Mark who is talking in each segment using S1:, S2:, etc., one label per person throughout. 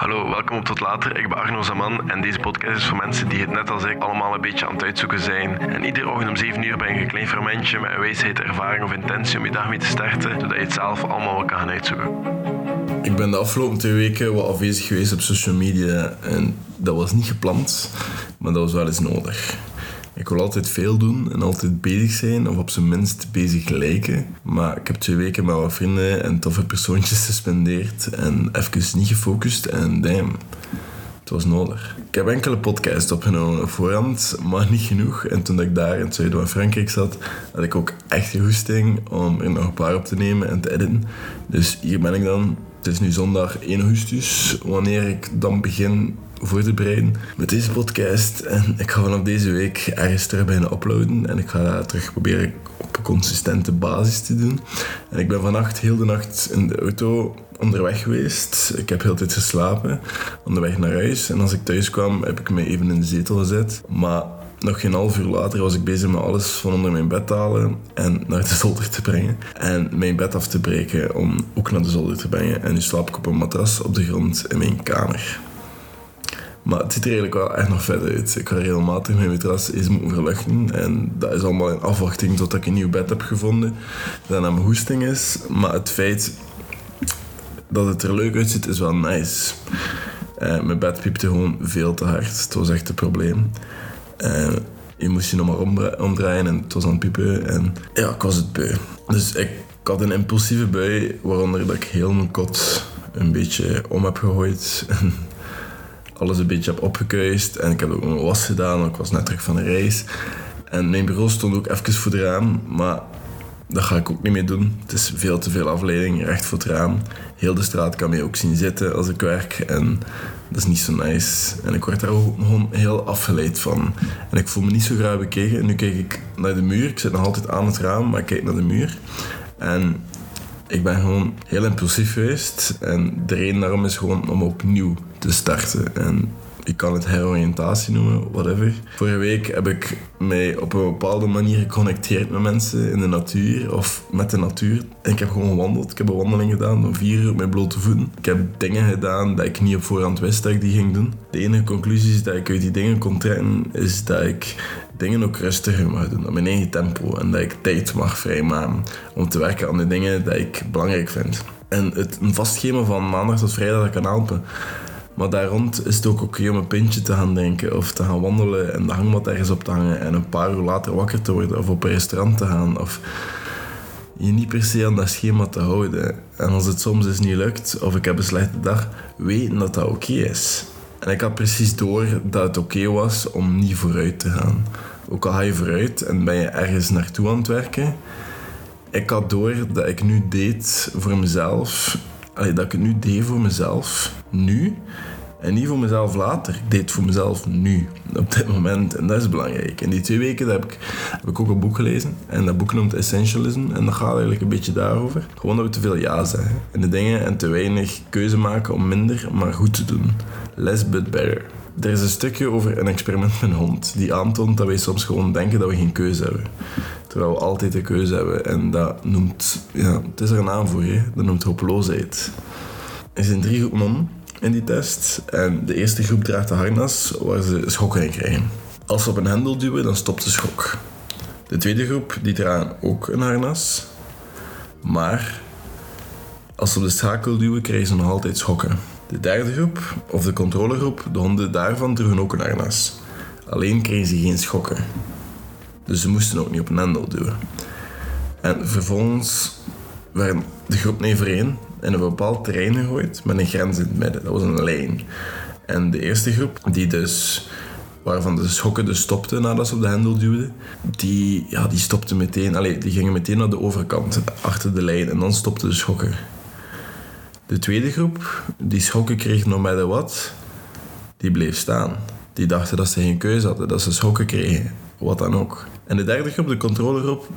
S1: Hallo, welkom op Tot Later. Ik ben Arno Zaman en deze podcast is voor mensen die het net als ik allemaal een beetje aan het uitzoeken zijn. En iedere ochtend om 7 uur ben je een klein fermentje met een wijsheid, ervaring of intentie om je dag mee te starten, zodat je het zelf allemaal wel kan gaan uitzoeken.
S2: Ik ben de afgelopen twee weken wat afwezig geweest op social media en dat was niet gepland, maar dat was wel eens nodig. Ik wil altijd veel doen en altijd bezig zijn, of op zijn minst bezig lijken. Maar ik heb twee weken met wat vrienden en toffe persoontjes gespendeerd en even niet gefocust en damn, het was nodig. Ik heb enkele podcasts opgenomen op voorhand, maar niet genoeg. En toen ik daar in het zuiden van Frankrijk zat, had ik ook echt de goesting om er nog een paar op te nemen en te editen. Dus hier ben ik dan. Het is nu zondag 1 augustus, wanneer ik dan begin voor te bereiden met deze podcast. En ik ga vanaf deze week ergens terug beginnen uploaden. En ik ga dat terug proberen op een consistente basis te doen. En ik ben vannacht heel de nacht in de auto onderweg geweest. Ik heb heel de tijd geslapen onderweg naar huis. En als ik thuis kwam, heb ik me even in de zetel gezet. Maar nog geen half uur later was ik bezig met alles van onder mijn bed te halen en naar de zolder te brengen. En mijn bed af te breken om ook naar de zolder te brengen. En nu slaap ik op een matras op de grond in mijn kamer. Maar het ziet er eigenlijk wel echt nog vet uit. Ik ga regelmatig mijn matras eens moeten verluchten. En dat is allemaal in afwachting tot ik een nieuw bed heb gevonden. Dat naar mijn hoesting is. Maar het feit dat het er leuk uitziet is wel nice. Uh, mijn bed piepte gewoon veel te hard. Het was echt een probleem. Uh, je moest je nog maar omdraaien en het was aan het piepen. En ja, ik was het beu. Dus ik had een impulsieve bui, waaronder dat ik heel mijn kot een beetje om heb gegooid. alles een beetje heb opgekuist. En ik heb ook een was gedaan, ik was net terug van een reis. En mijn bureau stond ook even voor het raam, maar dat ga ik ook niet meer doen. Het is veel te veel afleiding, recht voor het raam. Heel de straat kan mij ook zien zitten als ik werk en dat is niet zo nice. En ik word daar ook gewoon heel afgeleid van. En ik voel me niet zo graag bekeken. Nu kijk ik naar de muur, ik zit nog altijd aan het raam, maar ik kijk naar de muur. En ik ben gewoon heel impulsief geweest. En de reden daarom is gewoon om opnieuw te starten. En je kan het heroriëntatie noemen, whatever. Vorige week heb ik mij op een bepaalde manier geconnecteerd met mensen in de natuur of met de natuur. Ik heb gewoon gewandeld. Ik heb een wandeling gedaan van vier uur met blote voeten. Ik heb dingen gedaan dat ik niet op voorhand wist dat ik die ging doen. De enige conclusie dat ik uit die dingen kon trekken is dat ik dingen ook rustiger mag doen, op mijn eigen tempo. En dat ik tijd mag vrijmaken om te werken aan de dingen die ik belangrijk vind. En het, een vast schema van maandag tot vrijdag dat kan helpen. Maar daar rond is het ook oké om een pintje te gaan denken of te gaan wandelen en de hangmat ergens op te hangen en een paar uur later wakker te worden of op een restaurant te gaan of je niet per se aan dat schema te houden. En als het soms eens niet lukt of ik heb een slechte dag, weten dat dat oké is. En ik had precies door dat het oké was om niet vooruit te gaan. Ook al ga je vooruit en ben je ergens naartoe aan het werken. Ik had door dat ik nu deed voor mezelf. Dat ik het nu deed voor mezelf. Nu. En niet voor mezelf later. Ik deed het voor mezelf nu. Op dit moment. En dat is belangrijk. In die twee weken heb ik, heb ik ook een boek gelezen. En dat boek noemt Essentialism. En dat gaat eigenlijk een beetje daarover. Gewoon dat we te veel ja zeggen. En de dingen en te weinig keuze maken om minder, maar goed te doen. Less but better. Er is een stukje over een experiment met een hond. Die aantoont dat wij soms gewoon denken dat we geen keuze hebben. Terwijl we altijd een keuze hebben. En dat noemt... Ja, het is er een naam voor, hè. Dat noemt hopeloosheid. Er zijn drie groepen in die test. En de eerste groep draagt de harnas waar ze schokken in krijgen. Als ze op een hendel duwen, dan stopt de schok. De tweede groep die dragen ook een harnas. Maar als ze op de schakel duwen, krijgen ze nog altijd schokken. De derde groep, of de controlegroep, de honden daarvan droegen ook een harnas. Alleen kregen ze geen schokken. Dus ze moesten ook niet op een hendel duwen. En vervolgens werden de groep één in een bepaald terrein gegooid met een grens in het midden. Dat was een lijn. En de eerste groep, die dus, waarvan de schokken dus stopten nadat ze op de hendel duwden, die, ja, die stopten meteen, allez, die gingen meteen naar de overkant, achter de lijn. En dan stopten de schokken. De tweede groep, die schokken kreeg no matter wat, die bleef staan. Die dachten dat ze geen keuze hadden, dat ze schokken kregen, wat dan ook. En de derde groep, de controlegroep,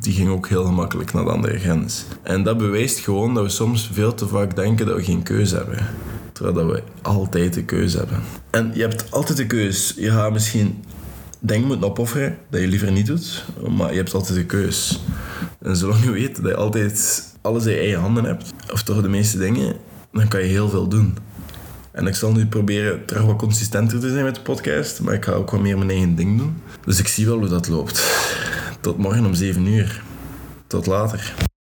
S2: die ging ook heel gemakkelijk naar de andere grens. En dat bewijst gewoon dat we soms veel te vaak denken dat we geen keuze hebben. Terwijl dat we altijd de keuze hebben. En je hebt altijd de keuze. Je gaat misschien dingen moeten opofferen dat je liever niet doet, maar je hebt altijd de keus. En zolang je weet dat je altijd alles in je eigen handen hebt, of toch de meeste dingen, dan kan je heel veel doen. En ik zal nu proberen terug wat consistenter te zijn met de podcast, maar ik ga ook wat meer mijn eigen ding doen. Dus ik zie wel hoe dat loopt. Tot morgen om 7 uur. Tot later.